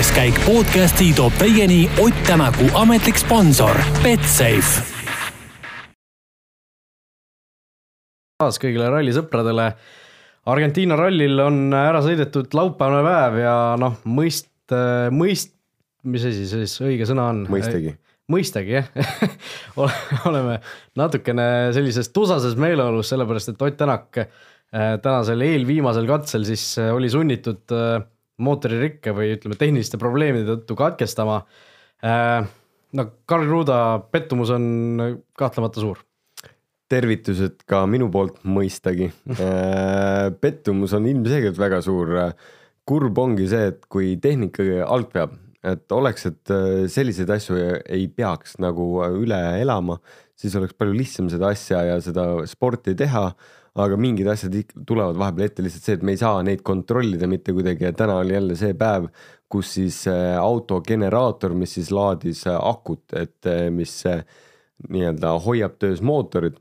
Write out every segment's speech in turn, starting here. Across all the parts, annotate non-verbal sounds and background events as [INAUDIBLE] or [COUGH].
külaskäik podcasti toob teieni Ott Tänaku ametlik sponsor Betsafe. taas kõigile rallisõpradele. Argentiina rallil on ära sõidetud laupäevane päev ja noh, mõist, mõist, mis asi see siis õige sõna on? mõistagi. mõistagi jah [LAUGHS] oleme natukene sellises tusases meeleolus, sellepärast et Ott Tänak äh, tänasel eelviimasel katsel siis äh, oli sunnitud äh, mootoririkke või ütleme, tehniliste probleemide tõttu katkestama. no Karl Kruda pettumus on kahtlemata suur tervitused ka minu poolt mõistagi. [LAUGHS] pettumus on ilmselgelt väga suur. kurb ongi see, et kui tehnika alt peab, et oleks, et selliseid asju ei peaks nagu üle elama, siis oleks palju lihtsam seda asja ja seda sporti teha. Aga mingid asjad tulevad vahepeal ette lihtsalt see, et me ei saa neid kontrollida mitte kuidagi ja täna oli jälle see päev, kus siis auto generaator, mis siis laadis akut, et mis nii-öelda hoiab töös mootorit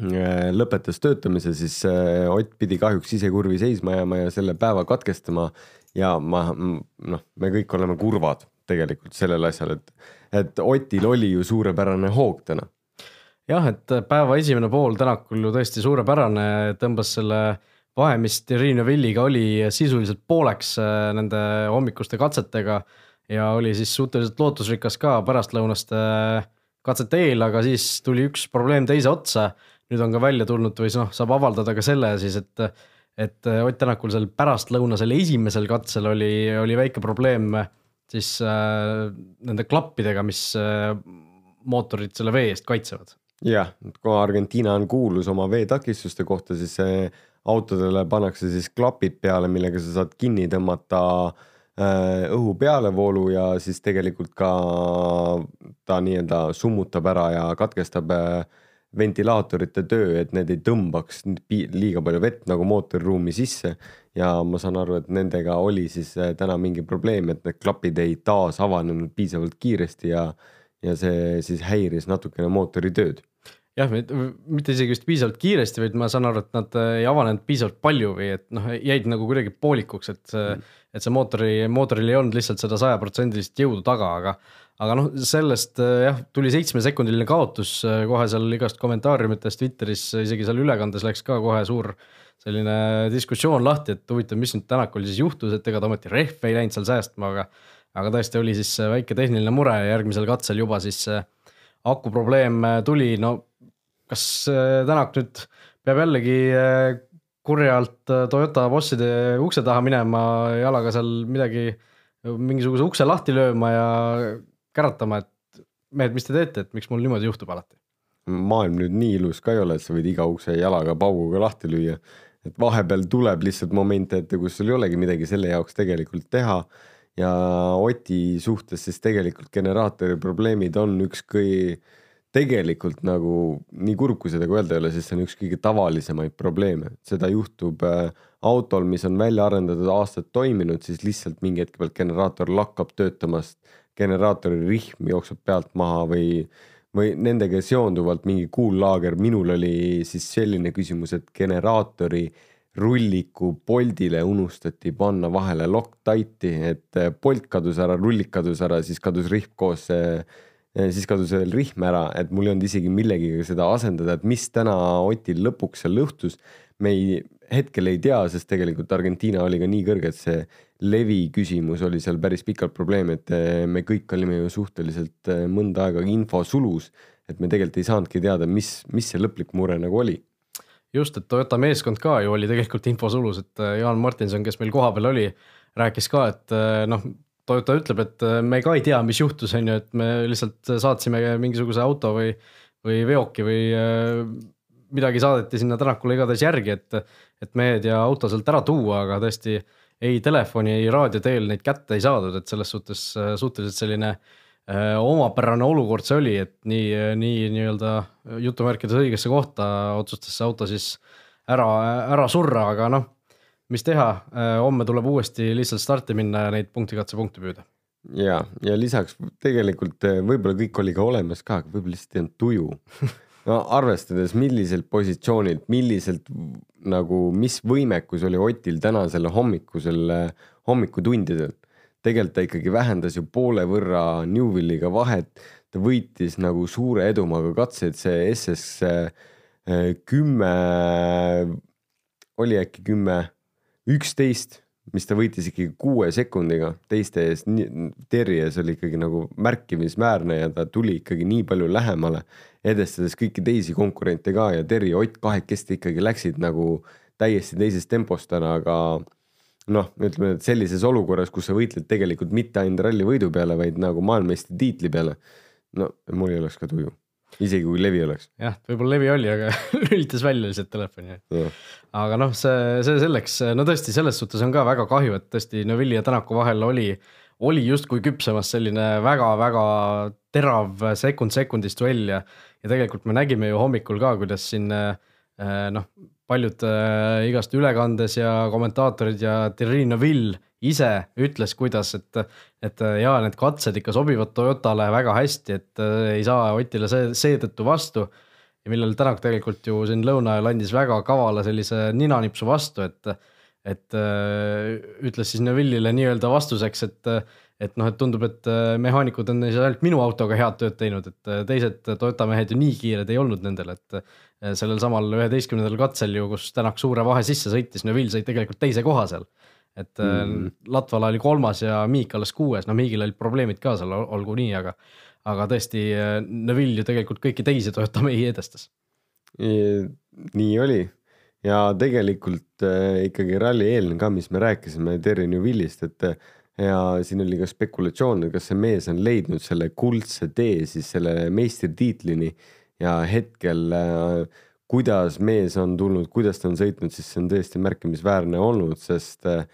Äh, lõpetas töötamise, siis äh, Ott pidi kahjuks ise kurvi seisma jääma ja selle päeva katkestama. ja ma noh, me kõik oleme kurvad tegelikult sellel asjal, et, et Otil oli ju suurepärane hoog täna. Jah, et päeva esimene pool Tänakul ju tõesti suurepärane, tõmbas selle vahe, mis Terrine Villiga oli sisuliselt pooleks äh, nende hommikuste katsetega ja oli siis suhteliselt lootusrikas ka pärastlõunaste katsete eel, aga siis tuli üks probleem teise otsa nüüd on ka välja tulnud või noh, saab avaldada ka selle siis, et, et Ott Tänakul seal pärastlõunasel esimesel katsel oli, oli väike probleem siis äh, nende klappidega, mis äh, mootorit selle vee eest kaitsevad. Jah, kui Argentiina on kuulus oma veetakistuste kohta, siis autodele pannakse siis klapid peale, millega sa saad kinni tõmmata äh, õhu pealevoolu ja siis tegelikult ka ta nii-öelda summutab ära ja katkestab äh, ventilaatorite töö, et need ei tõmbaks liiga palju vett nagu mootoriruumi sisse. ja ma saan aru, et nendega oli siis äh, täna mingi probleem, et need klapid ei taas avanenud piisavalt kiiresti ja, ja see siis häiris natukene mootori tööd jah, mitte isegi vist piisavalt kiiresti, vaid ma saan aru, et nad äh, ei avanenud piisavalt palju või et noh, jäid nagu kuidagi poolikuks, et mm., et see mootori, mootoril ei olnud lihtsalt seda sajaprotsendilist jõudu taga, aga aga noh, sellest äh, jah, tuli seitsmesekundiline kaotus äh, kohe seal igast kommentaariumites Twitteris, isegi seal ülekandes läks ka kohe suur selline diskussioon lahti, et huvitav, mis nüüd Tänakul siis juhtus, et ega ta ometi rehv ei läinud seal säästma, aga aga tõesti oli siis väike tehniline mure ja järgmisel katsel juba siis aku probleem äh, tuli, no kas Tänak nüüd peab jällegi kurjalt Toyota bosside ukse taha minema, jalaga seal midagi, mingisuguse ukse lahti lööma ja käratama, et mehed, mis te teete, et miks mul niimoodi juhtub alati? maailm nüüd nii ilus ka ei ole, et sa võid iga ukse jalaga pauguga lahti lüüa. et vahepeal tuleb lihtsalt momente ette, kus sul ei olegi midagi selle jaoks tegelikult teha. ja Oti suhtes siis tegelikult generaatori probleemid on üks kõi-, tegelikult nagu nii kurb, kui seda ka öelda ei ole, sest see on üks kõige tavalisemaid probleeme, seda juhtub äh, autol, mis on välja arendatud, aastaid toiminud, siis lihtsalt mingi hetk pealt generaator lakkab töötamast generaatori rihm jookseb pealt maha või, või nendega seonduvalt mingi kuullaager, minul oli siis selline küsimus, et generaatori rulliku poldile unustati panna vahele Loctite'i, et polt kadus ära, rullik kadus ära, siis kadus rihm koos, siis kadus veel rihm ära, et mul ei olnud isegi millegagi seda asendada, et mis täna Otil lõpuks seal õhtus, me ei, hetkel ei tea, sest tegelikult Argentiina oli ka nii kõrge, et see levi küsimus oli seal päris pikalt probleem, et eh, me kõik olime ju suhteliselt eh, mõnda aega infosulus, et me tegelikult ei saanudki teada, mis, mis see lõplik mure nagu oli. just, et Toyota meeskond ka ju oli tegelikult infosulus, et eh, Jaan Martinson, kes meil kohapeal oli, rääkis ka, et noh, Toyota ütleb, et me ka ei tea, mis juhtus, on ju, et me lihtsalt saatsime mingisuguse auto või, või veoki või midagi saadeti sinna Tänakule igatahes järgi, et, et mehed ja auto sealt ära tuua, aga tõesti ei telefoni, ei raadio teel neid kätte ei saadud, et selles suhtes äh, suhteliselt selline äh, omapärane olukord see oli, et nii, nii nii-öelda jutumärkides õigesse kohta otsustas see auto siis ära, ära surra, aga noh, mis teha, äh, homme tuleb uuesti lihtsalt starti minna ja neid punktikatsepunkte püüda. ja, ja lisaks tegelikult võib-olla kõik oli ka olemas ka, aga võib-olla lihtsalt ei olnud tuju [LAUGHS] no arvestades, milliselt positsioonilt, milliselt nagu, mis võimekus oli Otil tänasel hommikusel, hommikutundidel. tegelikult ta ikkagi vähendas ju poole võrra Newvilliga vahet. ta võitis nagu suure edumaaga katseid, see SS äh, kümme, oli äkki kümme, üksteist mis ta võitis ikkagi kuue sekundiga teiste ees, Terri ees oli ikkagi nagu märkimisväärne ja ta tuli ikkagi nii palju lähemale, edestades kõiki teisi konkurente ka ja Terri ja Ott kahekesti ikkagi läksid nagu täiesti teises tempos täna, aga noh, ütleme, et sellises olukorras, kus sa võitled tegelikult mitte ainult ralli võidu peale, vaid nagu maailmameistritiitli peale. no mul ei oleks ka tuju isegi kui levi oleks. jah, võib-olla levi oli, aga [LAUGHS] lülitas välja lihtsalt telefoni. aga noh, see, see selleks, no tõesti, selles suhtes on ka väga kahju, et tõesti Neville'i ja Tänaku vahel oli, oli justkui küpsemas selline väga-väga terav sekund sekundist duell ja, ja tegelikult me nägime ju hommikul ka, kuidas siin eh, noh, paljud äh, igast ülekandes ja kommentaatorid ja Thierry Neville ise ütles, kuidas, et, et äh, jaa, need katsed ikka sobivad Toyotale väga hästi, et äh, ei saa Otile see, seetõttu vastu. ja millal Tänak tegelikult ju siin lõuna ajal andis väga kavala sellise ninanipsu vastu, et, et äh, ütles siis Neville'ile nii-öelda vastuseks, et, et noh, et tundub, et mehaanikud on ainult minu autoga head tööd teinud, et teised Toyota mehed ju nii kiired ei olnud nendel, et sellel samal üheteistkümnendal katsel ju, kus Tänak suure vahe sisse sõitis, Neville sõi tegelikult teise koha seal et äh, mm. Latvala oli kolmas ja Miik alles kuues, no Miigil olid probleemid ka seal, olgu nii, aga, aga tõesti äh, Neville ju tegelikult kõiki teisi Toyota mehi edestas. nii oli ja tegelikult äh, ikkagi ralli eelne ka, mis me rääkisime Terry Neville'ist, et ja siin oli ka spekulatsioon, kas see mees on leidnud selle kuldse tee siis selle meistritiitlini ja hetkel äh, kuidas mees on tulnud, kuidas ta on sõitnud, siis see on tõesti märkimisväärne olnud, sest äh,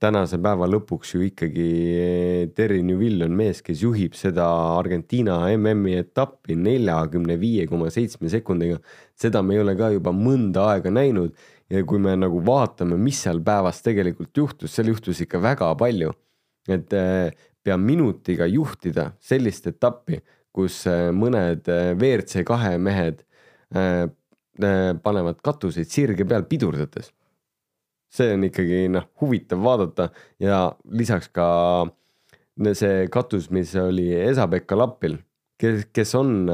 tänase päeva lõpuks ju ikkagi eh, Terry Newville on mees, kes juhib seda Argentiina MM-i etappi neljakümne viie koma seitsme sekundiga. seda me ei ole ka juba mõnda aega näinud ja kui me nagu vaatame, mis seal päevas tegelikult juhtus, seal juhtus ikka väga palju. et pea minutiga juhtida sellist etappi, kus eh, mõned WRC kahe mehed panevad katuseid sirge peal pidurdades see on ikkagi noh, huvitav vaadata ja lisaks ka see katus, mis oli Esa-Pekka Lappil, kes, kes on,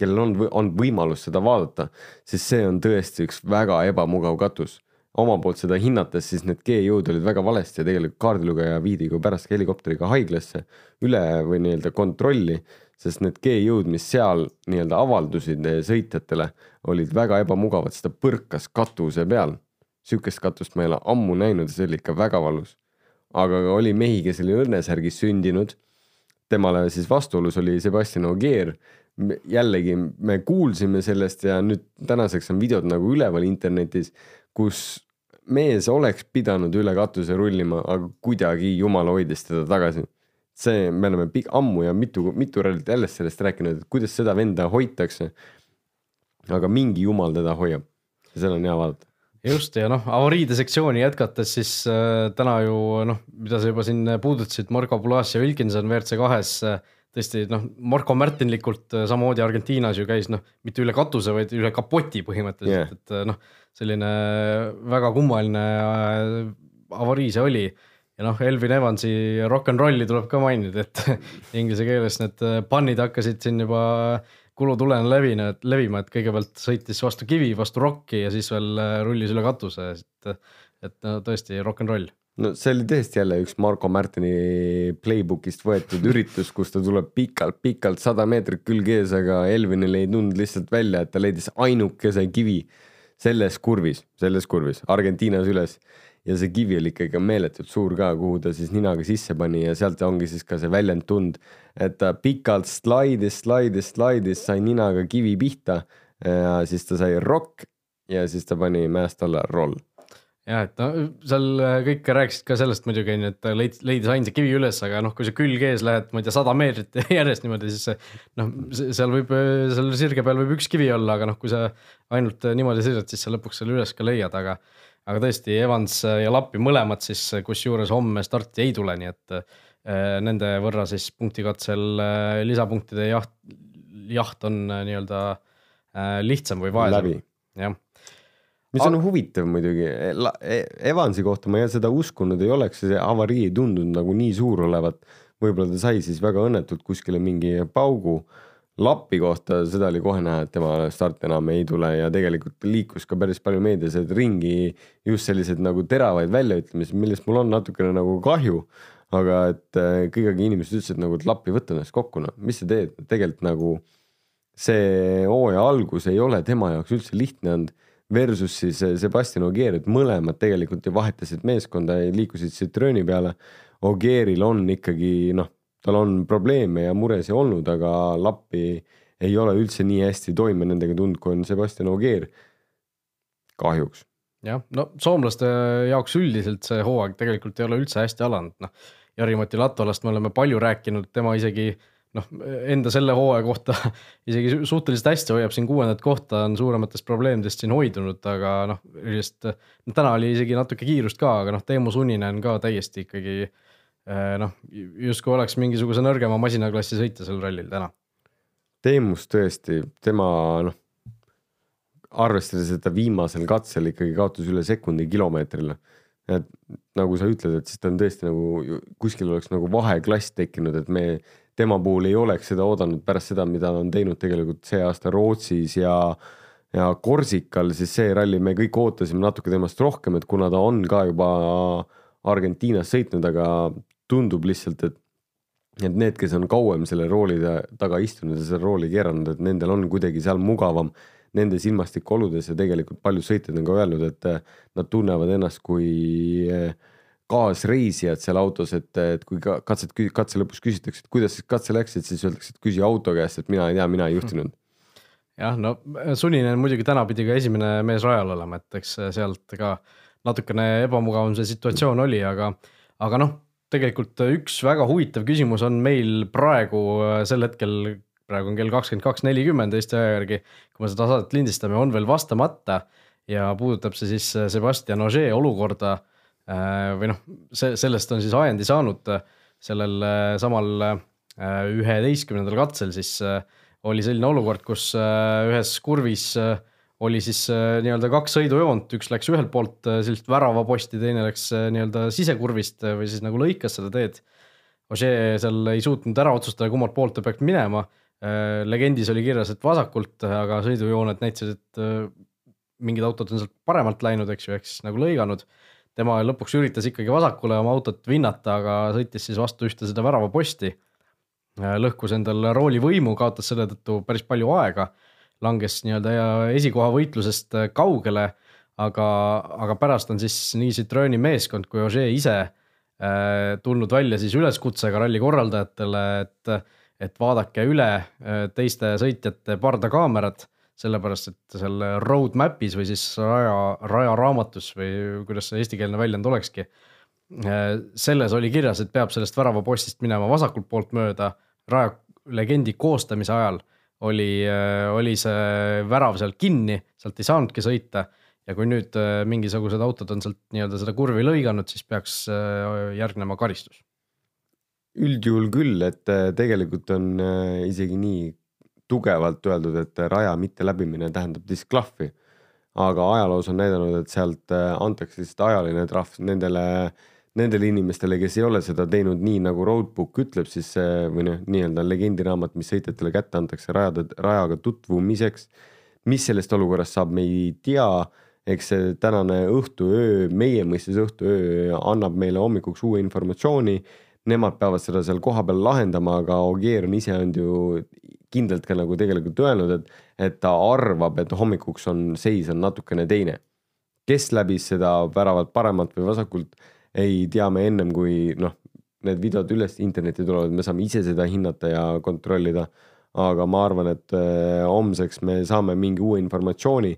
kellel on, on võimalus seda vaadata, siis see on tõesti üks väga ebamugav katus. oma poolt seda hinnates, siis need G-jõud olid väga valesti ja tegelikult kaardilugeja viidi ka pärast helikopteriga haiglasse üle või nii-öelda kontrolli, sest need G-jõud, mis seal nii-öelda avaldusid sõitjatele, olid väga ebamugavad, sest ta põrkas katuse peal sihukest katust ma ei ole ammu näinud ja see oli ikka väga valus. aga oli mehi, kes oli õnnesärgis sündinud. temale siis vastuolus oli Sebastian Ogier. jällegi me kuulsime sellest ja nüüd tänaseks on videod nagu üleval internetis, kus mees oleks pidanud üle katuse rullima, aga kuidagi jumal hoidis teda tagasi. See, me oleme ammu ja mitu, mitu rallit jälle sellest rääkinud, et kuidas seda venda hoitakse. aga mingi jumal teda hoiab ja seda on hea vaadata just ja noh, avariide sektsiooni jätkates siis äh, täna ju noh, mida sa juba siin puudutasid, Marko Pulas ja Wilkinson WRC kahes äh, tõesti noh, Marko Märtinlikult äh, samamoodi Argentiinas ju käis noh, mitte üle katuse, vaid üle kapoti põhimõtteliselt yeah., et äh, noh, selline väga kummaline äh, avarii see oli. Ja noh, Elvin Evansi rock n rolli tuleb ka mainida, et [LAUGHS] inglise keeles need punnid hakkasid siin juba äh, kulutulena levina, levima, et kõigepealt sõitis vastu kivi, vastu rokki ja siis veel äh, rullis üle katuse, et, et no tõesti rock n roll. No see oli tõesti jälle üks Marko Märtini playbook'ist võetud üritus, kus ta tuleb pikalt-pikalt sada meetrit külg ees, aga Elvinil ei tulnud lihtsalt välja, et ta leidis ainukese kivi selles kurvis, selles kurvis Argentiinas üles ja see kivi oli ikkagi meeletult suur ka, kuhu ta siis ninaga sisse pani ja sealt ongi siis ka see väljend tund, et ta pikalt slaidis, slaidis, slaidis, sai ninaga kivi pihta ja siis ta sai rokk ja siis ta pani mäest alla roll. Jah, et no seal kõik rääkisid ka sellest muidugi onju, et leid-, leidis ainsa kivi üles, aga noh, kui sa külg ees lähed, ma ei tea, sada meetrit [LAUGHS] järjest niimoodi, siis noh, seal võib, seal sirge peal võib üks kivi olla, aga noh, kui sa ainult niimoodi sõidad, siis sa lõpuks selle üles ka leiad, aga aga tõesti, Evans ja Lappi mõlemad siis, kusjuures homme starti ei tule, nii et äh, nende võrra siis punktikatsel äh, lisapunktide jaht, jaht on äh, nii-öelda lihtsam või vaesem. jah, mis on huvitav muidugi, Evansi kohta ma seda uskunud ei oleks, see avarii ei tundunud nagu nii suur olevat. võib-olla ta sai siis väga õnnetult kuskile mingi paugu. Lappi kohta, seda oli kohe näha, et tema start enam ei tule ja tegelikult liikus ka päris palju meedias, et ringi just selliseid nagu teravaid väljaütlemisi, millest mul on natukene nagu kahju. aga et äh, kõigega inimesed ütlesid nagu, et Lappi võta ennast kokku, noh, mis sa teed, tegelikult nagu see hooaja algus ei ole tema jaoks üldse lihtne olnud versus siis eh, Sebastian Ogier, et mõlemad tegelikult ju vahetasid meeskonda ja liikusid Citrooni peale. Ogieril on ikkagi noh, tal on probleeme ja muresid olnud, aga Lappi ei ole üldse nii hästi toime nendega tulnud, kui on Sebastian Ogier. kahjuks. jah, no soomlaste jaoks üldiselt see hooaeg tegelikult ei ole üldse hästi alanud, noh. Jari-Mati Latvalast me oleme palju rääkinud, tema isegi äh, noh, enda selle hooaja kohta [LAUGHS] isegi suhteliselt hästi hoiab siin kuuendat kohta, on suurematest probleemidest siin hoidunud, aga noh, sellist no,. täna oli isegi natuke kiirust ka, aga noh, Teemu Suninen ka täiesti ikkagi eh, noh, justkui oleks mingisuguse nõrgema masinaklassi sõitja sel rallil täna. Teemus tõesti, tema noh, arvestades, et ta viimasel katsel ikkagi kaotas üle sekundi kilomeetrile et nagu sa ütled, et siis ta on tõesti nagu kuskil oleks nagu vaheklass tekkinud, et me tema puhul ei oleks seda oodanud pärast seda, mida ta on teinud tegelikult see aasta Rootsis ja ja Korsikal, siis see ralli me kõik ootasime natuke temast rohkem, et kuna ta on ka juba Argentiinas sõitnud, aga tundub lihtsalt, et et need, kes on kauem selle rooli taga istunud ja selle rooli keeranud, et nendel on kuidagi seal mugavam nendes ilmastikuoludes ja tegelikult paljud sõitjad on ka öelnud, et nad tunnevad ennast kui äh, kaasreisijad seal autos, et, et kui katset, katse lõpus küsitakse, et kuidas katse läks, et siis öeldakse, et küsi auto käest, et mina ei tea, mina ei juhtinud. jah, no Suninen muidugi täna pidi ka esimene mees rajal olema, et eks sealt ka natukene ebamugavam see situatsioon oli, aga, aga noh, tegelikult üks väga huvitav küsimus on meil praegu sel hetkel, praegu on kell kakskümmend kaks nelikümmend Eesti aja järgi, kui me seda saadet lindistame, on veel vastamata ja puudutab see siis Sebastian Ogier olukorda Äh, või noh, see, sellest on siis ajendi saanud äh, sellel äh, samal üheteistkümnendal katsel siis oli selline olukord, kus ühes kurvis oli siis nii-öelda kaks sõidujoont, üks läks ühelt poolt sellist väravaposti, teine läks nii-öelda sisekurvist või siis nagu lõikas seda teed. Ožee seal ei suutnud ära otsustada, kummalt poolt ta peaks minema. legendis oli kirjas, et vasakult, aga sõidujooned näitasid, et mingid autod on sealt paremalt läinud, eks ju, ehk siis nagu lõiganud tema lõpuks üritas ikkagi vasakule oma autot vinnata, aga sõitis siis vastu ühte seda väravaposti. lõhkus endal rooli võimu, kaotas selle tõttu päris palju aega, langes nii-öelda esikoha võitlusest kaugele, aga, aga pärast on siis nii Citrooni meeskond kui Ožee ise äh, tulnud välja siis üleskutsega ralli korraldajatele, et, et vaadake üle äh, teiste sõitjate pardakaamerad sellepärast et seal roadmap'is või siis raja, rajaraamatus või kuidas see eestikeelne väljend olekski. Äh, selles oli kirjas, et peab sellest väravapostist minema vasakult poolt mööda, raja legendi koostamise ajal oli, äh, oli see värav seal kinni, sealt ei saanudki sõita. ja kui nüüd äh, mingisugused autod on sealt nii-öelda seda kurvi lõiganud, siis peaks järgnema karistus üldjuhul küll, et tegelikult on isegi nii tugevalt öeldud, et raja mitteläbimine tähendab disklahvi. aga ajaloos on näidanud, et sealt äh, antakse lihtsalt ajaline trahv nendele, nendele inimestele, kes ei ole seda teinud nii, nagu roadbook ütleb, siis see või noh, nii-öelda legendiraamat, mis sõitjatele kätte antakse rajade, rajaga tutvumiseks. mis sellest olukorrast saab, me ei tea eks see tänane õhtuöö, meie mõistes õhtuöö annab meile hommikuks uue informatsiooni. Nemad peavad seda seal kohapeal lahendama, aga Ogier on ise olnud ju kindlalt ka nagu tegelikult öelnud, et, et ta arvab, et hommikuks on seis on natukene teine. kes läbis seda väravat paremalt või vasakult, ei tea me ennem kui noh, need videod üles internetti tulevad, me saame ise seda hinnata ja kontrollida. aga ma arvan, et äh, homseks me saame mingi uue informatsiooni.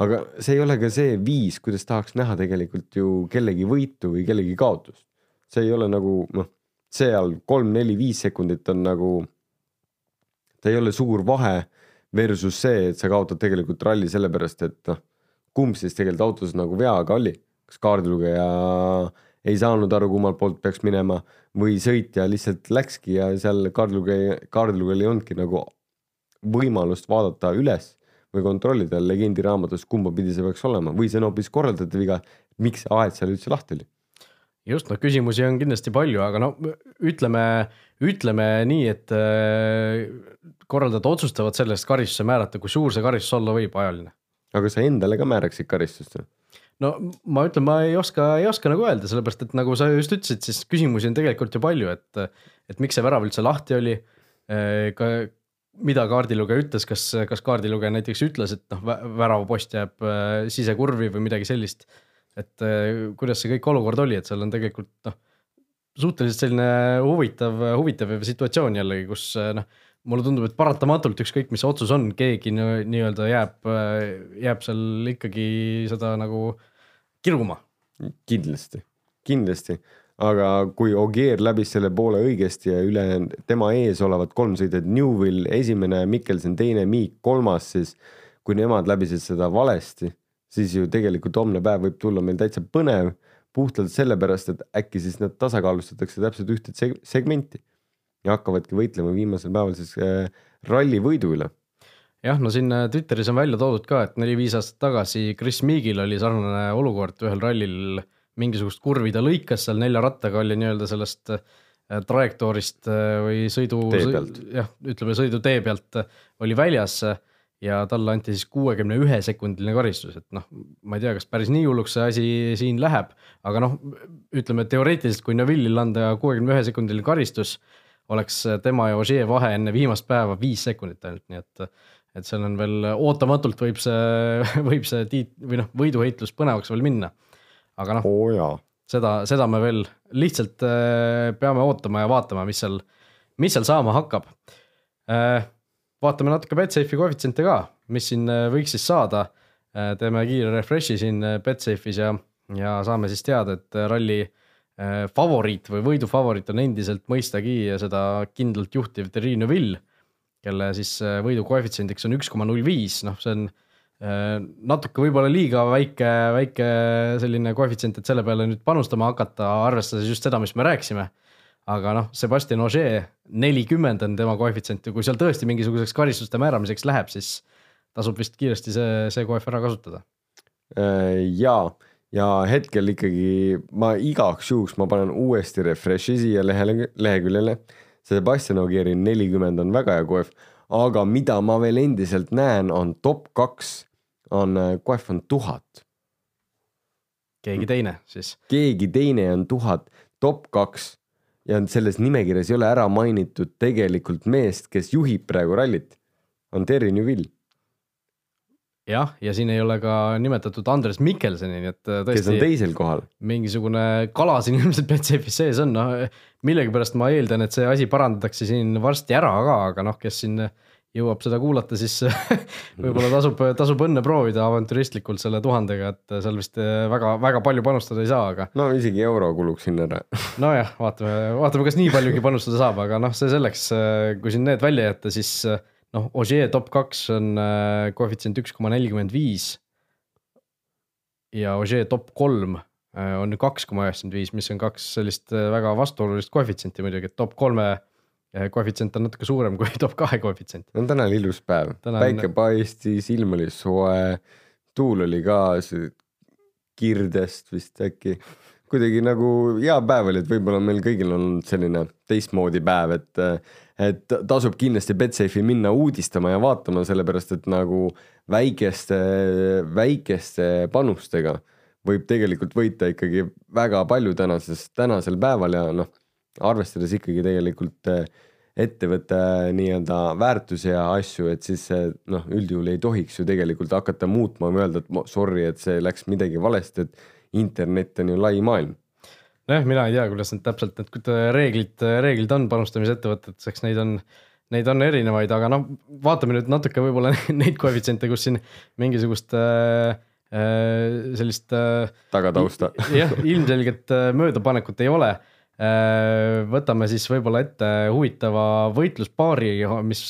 aga see ei ole ka see viis, kuidas tahaks näha tegelikult ju kellegi võitu või kellegi kaotust. see ei ole nagu noh, seal kolm-neli-viis sekundit on nagu ta ei ole suur vahe versus see, et sa kaotad tegelikult ralli sellepärast, et noh, kumb siis tegelikult autos nagu veaga oli, kas kaardilugeja ei saanud aru, kummalt poolt peaks minema või sõitja lihtsalt läkski ja seal kaardilugeja, kaardilugejal ei olnudki nagu võimalust vaadata üles, või kontrollida legendi raamatus, kumba pidi see peaks olema või see on hoopis korraldajate viga, miks see aed seal üldse lahti oli just, noh küsimusi on kindlasti palju, aga no ütleme, ütleme nii, et äh, korraldajad otsustavad selle eest karistuse määrata, kui suur see karistus olla võib, ajaline. aga sa endale ka määraksid karistust või? No ma ütlen, ma ei oska, ei oska nagu öelda, sellepärast et nagu sa just ütlesid, siis küsimusi on tegelikult ju palju, et, et miks see värav üldse lahti oli. Äh, ka mida kaardilugeja ütles, kas, kas kaardilugeja näiteks ütles, et noh, väravapost jääb äh, sisekurvi või midagi sellist et äh, kuidas see kõik olukord oli, et seal on tegelikult noh, suhteliselt selline huvitav, huvitav situatsioon jällegi, kus äh, noh, mulle tundub, et paratamatult ükskõik, mis otsus on, keegi nii-öelda jääb, äh, jääb seal ikkagi seda nagu kiruma. kindlasti, kindlasti, aga kui Ogier läbis selle poole õigesti ja ülejäänud tema ees olevad kolm sõitjat, Newvil esimene, Mikkelson teine, Miik kolmas, siis kui nemad läbisid seda valesti siis ju tegelikult homne päev võib tulla meil täitsa põnev puhtalt sellepärast, et äkki siis nad tasakaalustatakse täpselt ühte segmenti ja hakkavadki võitlema viimasel päeval siis äh, ralli võidu üle. Jah, no siin äh, Twitteris on välja toodud ka, et neli-viis aastat tagasi Chris Meagil oli sarnane olukord. Ühel rallil, mingisugust kurvi ta lõikas seal nelja rattaga oli nii-öelda sellest äh, trajektoorist või sõidu, jah, ütleme sõidutee pealt oli väljas ja talle anti siis kuuekümne ühe sekundiline karistus, et noh, ma ei tea, kas päris nii hulluks see asi siin läheb, aga noh, ütleme teoreetiliselt, kui Neville'il anda kuuekümne ühe sekundiline karistus, oleks tema ja Ogier vahe enne viimast päeva viis sekundit ainult, nii et et seal on veel ootamatult võib see, [LAUGHS] võib see tiit- või noh, võiduheitlus põnevaks veel minna. aga noh oh,, seda, seda me veel lihtsalt äh, peame ootama ja vaatama, mis seal, mis seal saama hakkab äh, vaatame natuke Betsafe'i koefitsiente ka, mis siin äh, võiks siis saada. Teeme kiire refresh'i siin Betsafe'is ja, ja saame siis teada, et ralli favoriit või võidufavoriit on endiselt mõistagi seda kindlalt juhtiv Terrine Vill, kelle siis võidu koefitsiendiks on üks koma null viis, noh, see on natuke võib-olla liiga väike, väike selline koefitsient, et selle peale nüüd panustama hakata, arvestades just seda, mis me rääkisime aga noh, Sebastian Ogier nelikümmend on tema koefitsient ja kui seal tõesti mingisuguseks karistuste määramiseks läheb, siis tasub vist kiiresti see, see koef ära kasutada. Äh, ja, ja hetkel ikkagi ma igaks juhuks ma panen uuesti refresh'i siia lehele, leheküljele. Sebastian Ogieri nelikümmend on väga hea koef, aga mida ma veel endiselt näen, on top kaks on äh, koef on tuhat. keegi teine siis? keegi teine on tuhat, top kaks ja selles nimekirjas ei ole ära mainitud tegelikult meest, kes juhib praegu rallit, on Terry Newville. Jah, ja siin ei ole ka nimetatud Andres Mikkelsoni, nii et tõesti. kes on teisel kohal. mingisugune kala siin [LAUGHS] ilmselt Betsafe'is sees on, noh millegipärast ma eeldan, et see asi parandatakse siin varsti ära ka, aga noh, kes siin jõuab seda kuulata, siis [LAUGHS] võib-olla tasub, tasub õnne proovida avantüristlikult selle tuhandega, et seal vist väga-väga palju panustada ei saa, aga. no isegi euro kuluks sinna ära. [LAUGHS] nojah, vaatame, vaatame, kas nii paljugi panustada saab, aga noh, see selleks, kui siin need välja jätta, siis noh, Ogier top kaks on äh, koefitsient üks koma nelikümmend viis. ja Ogier top kolm äh, on kaks koma üheksakümmend viis, mis on kaks sellist äh, väga vastuolulist koefitsienti muidugi, et top kolme koefitsient on natuke suurem kui [LAUGHS] top kahe koefitsient. no täna oli ilus päev, päike paistis, ilm oli soe, tuul oli ka kirdest vist äkki. kuidagi nagu hea päev oli, et võib-olla meil kõigil on olnud selline teistmoodi päev, et, et tasub kindlasti Betsafe'i minna uudistama ja vaatama, sellepärast et nagu väikeste, väikeste panustega võib tegelikult võita ikkagi väga palju tänases, tänasel päeval ja noh arvestades ikkagi tegelikult eh, ettevõtte nii-öelda väärtusi ja asju, et siis noh, üldjuhul ei tohiks ju tegelikult hakata muutma või öelda, et sorry, et see läks midagi valesti, et internet on ju lai maailm. Nojah, mina ei tea, kuidas need täpselt need reeglid, reeglid on panustamisettevõtetes, eks neid on, neid on erinevaid, aga noh, vaatame nüüd natuke võib-olla [LAUGHS] neid koefitsiente, kus siin mingisugust äh, äh sellist äh,. tagatausta. jah, ilmselget äh, möödapanekut ei ole Äh, võtame siis võib-olla ette huvitava võitluspaari, mis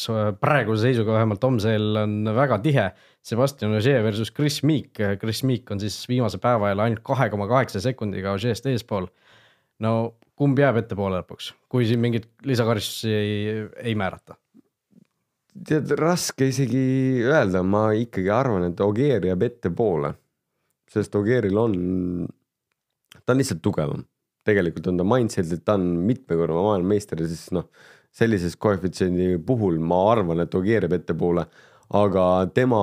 praeguse seisuga vähemalt homsel on väga tihe. Sebastian Ogier versus Chris Meek, Chris Meek on siis viimase päeva jälle ainult kahe koma kaheksa sekundiga Ogier'st eespool. No kumb jääb ettepoole lõpuks, kui siin mingeid lisakaristusi ei, ei määrata? tead, raske isegi öelda, ma ikkagi arvan, et Ogier jääb ettepoole. sest Ogieril on, ta on lihtsalt tugevam. tegelikult on ta mindset'ilt, ta on mitmekordne maailmameister ja siis noh, sellises koefitsiendi puhul ma arvan, et Ogier jääb ettepoole aga tema,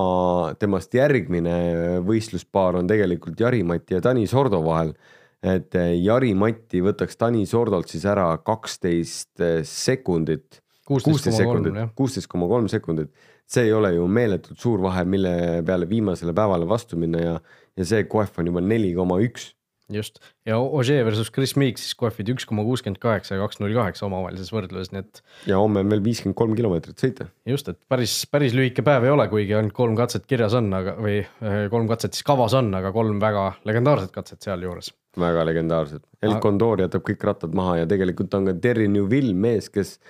temast järgmine võistluspaar on tegelikult Jari-Mati ja Tanis Ordo vahel et eh, Jari-Mati võtaks Tanis Ordolt siis ära kaksteist eh, sekundit. kuusteist koma kolm sekundit. see ei ole ju meeletult suur vahe, mille peale viimasele päevale vastu minna ja, ja see koef on juba neli koma üks just ja Ožee versus Chris Meek siis kohvid üks koma kuuskümmend kaheksa ja kaks null kaheksa omavahelises võrdluses, nii et. ja homme on veel viiskümmend kolm kilomeetrit sõita. just, et päris, päris lühike päev ei ole, kuigi ainult kolm katset kirjas on, aga või äh, kolm katset siis kavas on, aga kolm väga legendaarset katset sealjuures. väga legendaarsed, El Condor jätab kõik rattad maha ja tegelikult on ka Terry Newville mees, kes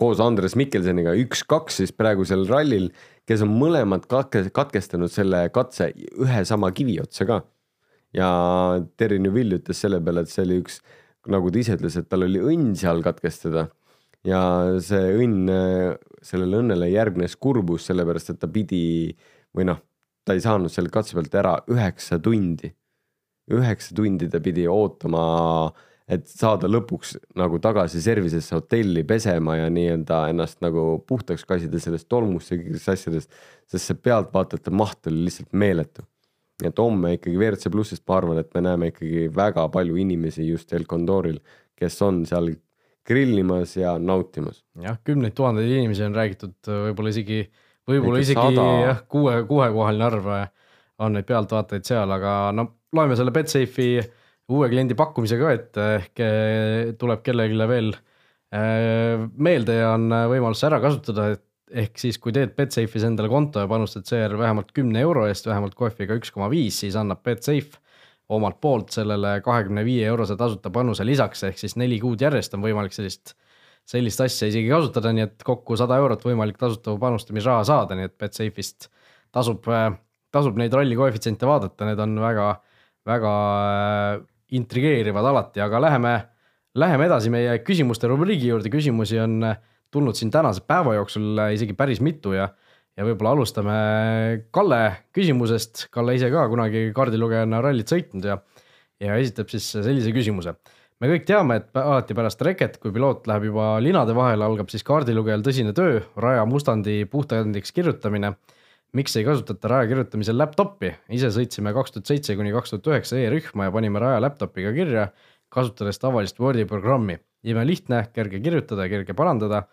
koos Andres Mikkelseniga üks-kaks siis praegusel rallil, kes on mõlemad katkestanud selle katse ühe sama kivi otsa ka ja Terry Neville ütles selle peale, et see oli üks, nagu ta ise ütles, et tal oli õnn seal katkestada. ja see õnn, sellele õnnele järgnes kurbus, sellepärast et ta pidi või noh, ta ei saanud selle katse pealt ära üheksa tundi. üheksa tundi ta pidi ootama, et saada lõpuks nagu tagasi service'isse hotelli pesema ja nii-öelda ennast nagu puhtaks kassida sellest tolmust ja kõigist asjadest, sest see pealtvaatajate maht oli lihtsalt meeletu et homme ikkagi WRC plussist ma arvan, et me näeme ikkagi väga palju inimesi just El Condoril, kes on seal grillimas ja nautimas. jah, kümneid tuhandeid inimesi on räägitud, võib-olla isegi, võib-olla isegi jah, kuue, kuuekohaline arv on neid pealtvaatajaid seal, aga no loeme selle Betsafe'i uue kliendi pakkumise ka ette, ehk eh, tuleb kellelegi veel eh, meelde ja on võimalus ära kasutada, et ehk siis, kui teed Betsafe'is endale konto ja panustad seejärel vähemalt kümne euro eest, vähemalt kohviga üks koma viis, siis annab Betsafe omalt poolt sellele kahekümne viie eurose tasuta panuse lisaks, ehk siis neli kuud järjest on võimalik sellist, sellist asja isegi kasutada, nii et kokku sada eurot võimalik tasuta panustamisraha saada, nii et Betsafe'ist tasub, tasub neid ralli koefitsiente vaadata, need on väga, väga äh, intrigeerivad alati, aga läheme, läheme edasi meie küsimuste rubriigi juurde, küsimusi on äh, tulnud siin tänase päeva jooksul isegi päris mitu ja, ja võib-olla alustame Kalle küsimusest. Kalle ise ka kunagi kaardilugejana rallit sõitnud ja, ja esitab siis sellise küsimuse. me kõik teame, et alati pärast reket, kui piloot läheb juba linade vahele, algab siis kaardilugejal tõsine töö, raja mustandi puhtakandiks kirjutamine. miks ei kasutata raja kirjutamisel laptop'i, ise sõitsime kaks tuhat seitse kuni kaks tuhat üheksa e-rühma ja panime raja laptop'iga kirja, kasutades tavalist Wordi programmi imelihtne, kerge kirjutada kerge parandada.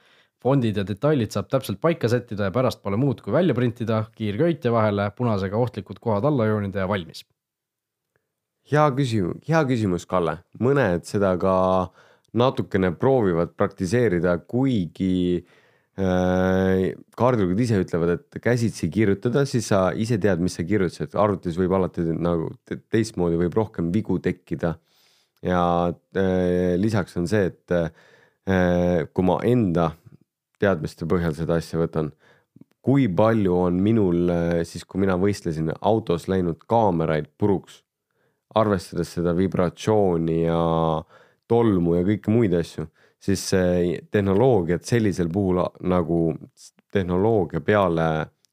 Fondid ja detailid saab täpselt paika sättida ja pärast pole muud kui välja printida, kiirköitja vahele, punasega ohtlikud kohad alla joonida ja valmis. hea küsimus, hea küsimus, Kalle, mõned seda ka natukene proovivad praktiseerida, kuigi äh, kaardilugud ise ütlevad, et käsitsi kirjutada, siis sa ise tead, mis sa kirjutasid, arvutis võib alati nagu teistmoodi võib rohkem vigu tekkida. Ja äh, lisaks on see, et äh, kui ma enda teadmiste põhjal seda asja võtan, kui palju on minul äh, siis, kui mina võistlesin, autos läinud kaameraid puruks, arvestades seda vibratsiooni ja tolmu ja kõiki muid asju, siis tehnoloogiat sellisel puhul nagu tehnoloogia peale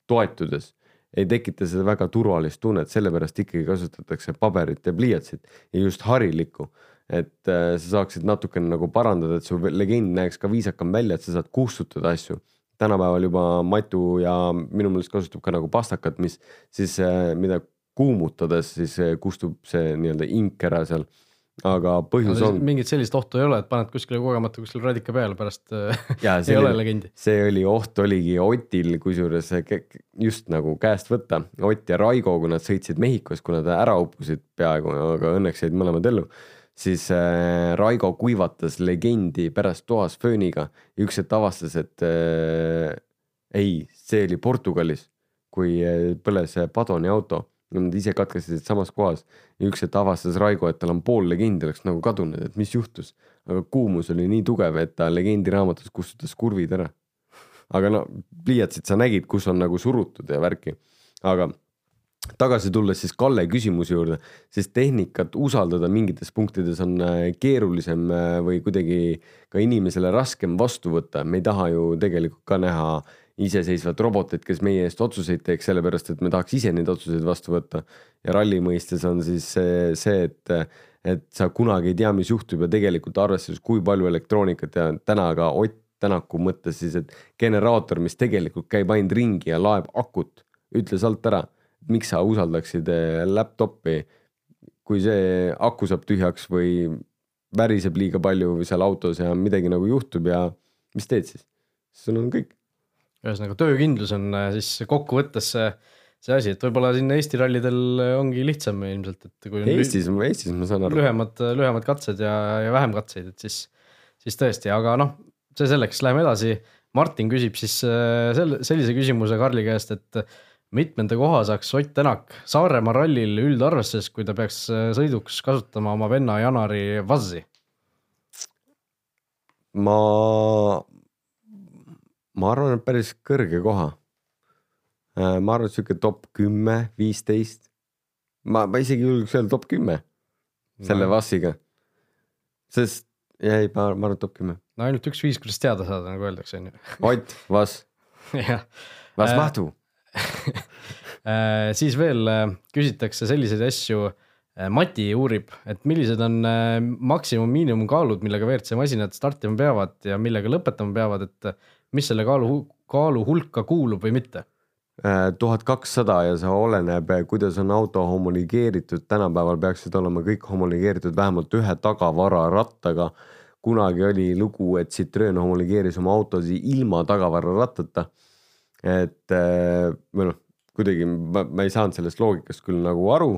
toetudes ei tekita seda väga turvalist tunnet, sellepärast ikkagi kasutatakse paberit ja pliiatsit ja just harilikku. Et äh, sa saaksid natukene nagu parandada, et su legend näeks ka viisakam välja, et sa saad kustutada asju. tänapäeval juba Matu ja minu meelest kasutab ka nagu pastakat, mis siis äh,, mida kuumutades siis äh, kustub see nii-öelda ink ära seal aga põhjus no, on. mingit sellist ohtu ei ole, et paned kuskile kogemata kuskile radika peale, pärast ja, [LAUGHS] ei ole legendi. see oli oht oligi Otil, kusjuures just nagu käest võtta, Ott ja Raigo, kui nad sõitsid Mehhikos, kui nad ära uppusid peaaegu, aga õnneks jäid mõlemad ellu siis äh, Raigo kuivatas legendi pärast toas fööniga ja üks hetk avastas, et äh, ei, see oli Portugalis, kui äh, põles Padoni auto Nad ise katkestasid samas kohas ja üks hetk avastas Raigo, et tal on pool legendi oleks nagu kadunud, et mis juhtus. aga kuumus oli nii tugev, et ta legendi raamatus kustutas kurvid ära. aga no pliiatsid sa nägid, kus on nagu surutud ja värki. aga tagasi tulles siis Kalle küsimuse juurde, siis tehnikat usaldada mingites punktides on äh, keerulisem äh, või kuidagi ka inimesele raskem vastu võtta, me ei taha ju tegelikult ka näha iseseisvat robotit, kes meie eest otsuseid teeks, sellepärast et me tahaks ise neid otsuseid vastu võtta. ja ralli mõistes on siis see, see, et, et sa kunagi ei tea, mis juhtub ja tegelikult arvestades, kui palju elektroonikat ja täna ka Ott Tänaku mõttes siis, et generaator, mis tegelikult käib ainult ringi ja laeb akut, ütle sealt ära, miks sa usaldaksid eh, laptop'i, kui see aku saab tühjaks või väriseb liiga palju seal autos ja midagi nagu juhtub ja mis teed siis? sul on kõik. ühesõnaga töökindlus on äh, siis kokkuvõttes see, see asi, et võib-olla siin Eesti rallidel ongi lihtsam ilmselt, et kui. Eestis, Eestis ma saan aru. lühemad, lühemad katsed ja, ja vähem katseid, et siis, siis tõesti, aga noh, see selleks, läheme edasi. Martin küsib siis selle, sellise küsimuse Karli käest, et mitmenda koha saaks Ott Tänak Saaremaa rallil üldarvestuses, kui ta peaks äh, sõiduks kasutama oma venna Janari Vazzi? ma, ma arvan, et päris kõrge koha. Äh, ma arvan, et sihuke top kümme, viisteist. ma, ma isegi julgeks öelda top kümme selle no. Vassiga. sest jäi, ma, ma arvan, top kümme. no ainult üks viis, kuidas teada saada, nagu öeldakse, on ju. Ott, Vass. [LAUGHS] Vass äh, Mahtu [LAUGHS] siis veel äh, küsitakse selliseid asju. Mati uurib, et millised on maksimum miinimumkaalud, millega WRC masinad startima peavad ja millega lõpetama peavad, et mis selle kaalu, kaalu hulka kuulub või mitte? tuhat kakssada ja see oleneb, kuidas on auto homologeeritud, tänapäeval peaksid olema kõik homologeeritud vähemalt ühe tagavararattaga. kunagi oli lugu, et Citroen homologeeris oma autosid ilma tagavararattata. Et või noh, kuidagi ma, ma ei saanud sellest loogikast küll nagu aru,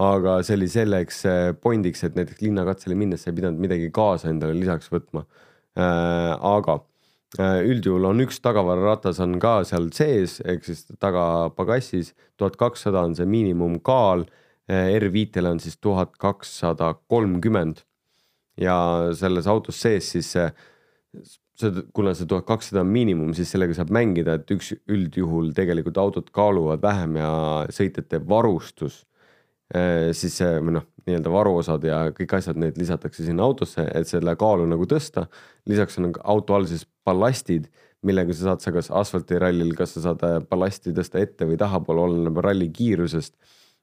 aga see oli selleks äh, pointiks, et näiteks linnakatsele minnes sa ei pidanud midagi kaasa endale lisaks võtma äh,. aga äh, üldjuhul on üks tagavararatas on ka seal sees, ehk siis tagapagassis, tuhat kakssada on see miinimumkaal äh,. R5-le on siis tuhat kakssada kolmkümmend ja selles autos sees siis see, kuna see tuhat kakssada on miinimum, siis sellega saab mängida, et üks üldjuhul tegelikult autod kaaluvad vähem ja sõitjate varustus. Eh, siis see või noh, nii-öelda varuosad ja kõik asjad, need lisatakse sinna autosse, et selle kaalu nagu tõsta. lisaks on auto all siis ballastid, millega sa saad sa kas asfaltirallil, kas sa saad eh, ballasti tõsta ette või tahapoole, oleneb ralli kiirusest.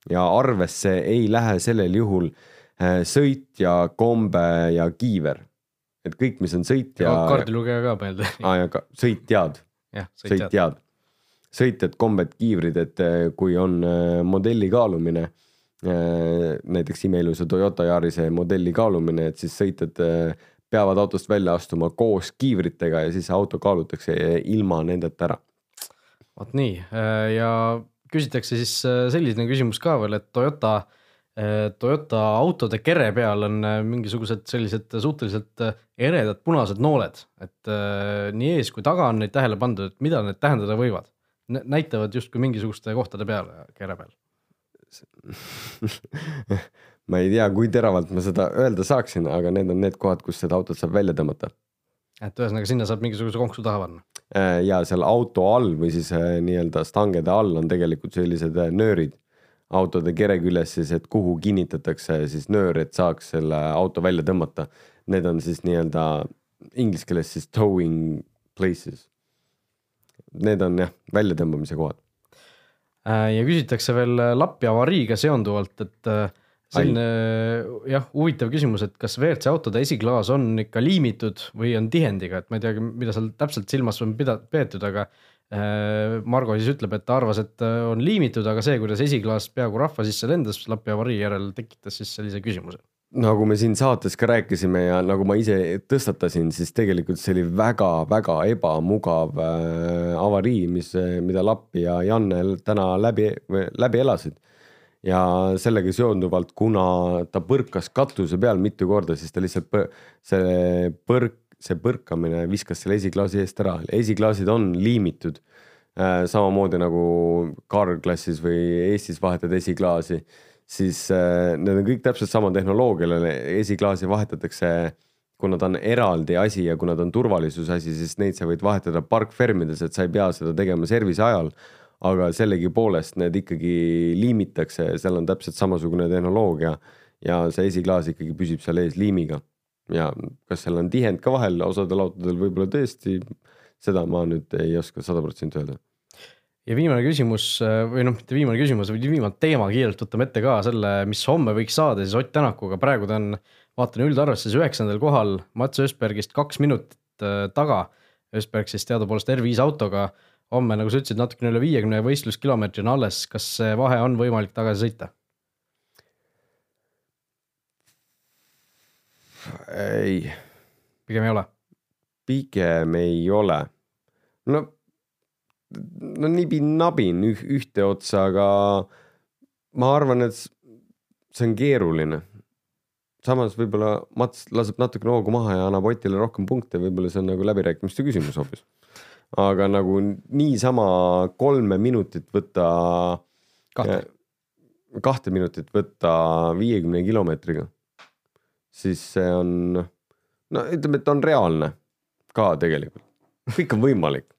ja arvesse ei lähe sellel juhul eh, sõitja, kombe ja kiiver et kõik, mis on sõitja. ja kaardilugeja ka mõelda. aa ja ka sõitjad. sõitjad, sõitjad, kombed, kiivrid, et eh, kui on eh, modelli kaalumine, eh, näiteks imeilusa Toyota Yarise modelli kaalumine, et siis sõitjad peavad autost välja astuma koos kiivritega ja siis auto kaalutakse ilma nendeta ära. vot nii ja küsitakse siis selline küsimus ka veel, et Toyota Toyota autode kere peal on äh, mingisugused sellised suhteliselt äh, eredad punased nooled, et nii ees kui taga on neid tähele pandud, et mida need tähendada võivad. näitavad justkui mingisuguste kohtade peal, kere peal [LAUGHS] ma ei tea, kui teravalt ma seda öelda saaksin, aga need on need kohad, kus seda autot saab välja tõmmata. et ühesõnaga sinna saab mingisuguse konksu taha panna? ja seal auto all või siis nii-öelda stangede all on tegelikult sellised nöörid autode kere küljes siis, et kuhu kinnitatakse siis nöör, et saaks selle auto välja tõmmata. Need on siis nii-öelda inglise keeles siis towing places. Need on jah, väljatõmbamise kohad. Äh, ja küsitakse veel lapi avariiga seonduvalt, et äh, selline jah, huvitav küsimus, et kas WRC autode esiklaas on ikka liimitud või on tihendiga, et ma ei teagi, mida seal täpselt silmas on pida-, peetud, aga Äh, Margo siis ütleb, et ta arvas, et äh, on liimitud, aga see, kuidas esiklaas peaaegu rahva sisse lendas lapi avarii järel, tekitas siis sellise küsimuse. nagu me siin saates ka rääkisime ja nagu ma ise tõstatasin, siis tegelikult see oli väga-väga ebamugav äh, avarii, mis, mida Lappi ja Janne täna läbi, läbi elasid. ja sellega seonduvalt, kuna ta põrkas katuse peal mitu korda, siis ta lihtsalt põ see põrk see põrkamine viskas selle esiklaasi eest ära, esiklaasid on liimitud äh,. samamoodi nagu Carl-klassis või Eestis vahetad esiklaasi, siis äh, need on kõik täpselt sama tehnoloogiale, esiklaasi vahetatakse kuna ta on eraldi asi ja kuna ta on turvalisuse asi, siis neid sa võid vahetada parkfermides, et sa ei pea seda tegema service ajal. aga sellegipoolest need ikkagi liimitakse, seal on täpselt samasugune tehnoloogia ja see esiklaas ikkagi püsib seal ees liimiga ja kas seal on tihend ka vahel, osadel autodel võib-olla tõesti seda ma nüüd ei oska sada protsenti öelda. Ja viimane küsimus või noh, mitte viimane küsimus, vaid viimane teema, kiirelt võtame ette ka selle, mis homme võiks saada siis Ott Tänakuga, praegu ta on, vaatan üldarvestuses üheksandal kohal, Mats Ösbergist kaks minutit äh, taga. Ösberg siis teadupoolest R5 autoga, homme, nagu sa ütlesid, natukene üle viiekümne võistluskilomeetri on alles, kas see vahe on võimalik tagasi sõita? Ei. pigem ei ole? pigem ei ole. no no nibin-nabin üh, ühte otsa, aga ma arvan, et see on keeruline. samas võib-olla Mats laseb natukene hoogu maha ja annab Otile rohkem punkte, võib-olla see on nagu läbirääkimiste küsimus hoopis. aga nagu niisama kolme minutit võtta. kahte. kahte minutit võtta viiekümne kilomeetriga, siis see on, no ütleme, et on reaalne ka tegelikult, kõik on võimalik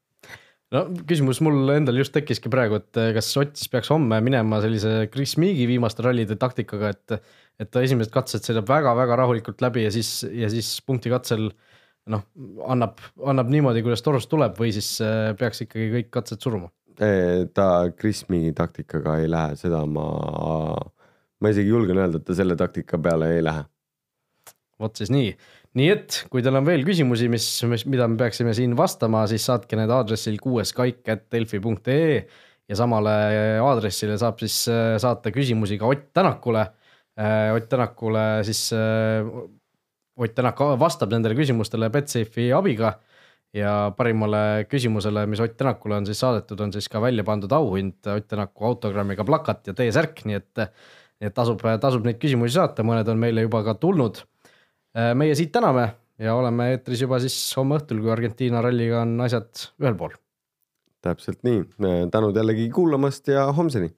no küsimus mul endal just tekkiski praegu, et eh, kas Ott siis peaks homme minema sellise Chris Meagi viimaste rallide taktikaga, et et ta esimesed katsed sõidab väga-väga rahulikult läbi ja siis, ja siis punkti katsel noh, annab, annab niimoodi, kuidas torust tuleb või siis eh, peaks ikkagi kõik katsed suruma? ta Chris Meagi taktikaga ei lähe, seda ma, ma isegi julgen öelda, et ta selle taktika peale ei lähe. Vot siis nii. Nii et kui teil on veel küsimusi, mis, mis, mida me peaksime siin vastama, siis saatke need aadressil kuueskaik.delfi.ee ja samale aadressile saab siis äh, saata küsimusi ka Ott Tänakule. Äh, Ott Tänakule siis, äh, Ott Tänak vastab nendele küsimustele Betsafe'i abiga ja parimale küsimusele, mis Ott Tänakule on siis saadetud, on siis ka välja pandud auhind Ott Tänaku autogrammiga plakat ja T-särk, nii et, et tasub, tasub neid küsimusi saata, mõned on meile juba ka tulnud meie siit täname ja oleme eetris juba siis homme õhtul, kui Argentiina ralliga on asjad ühel pool. täpselt nii, tänud jällegi kuulamast ja homseni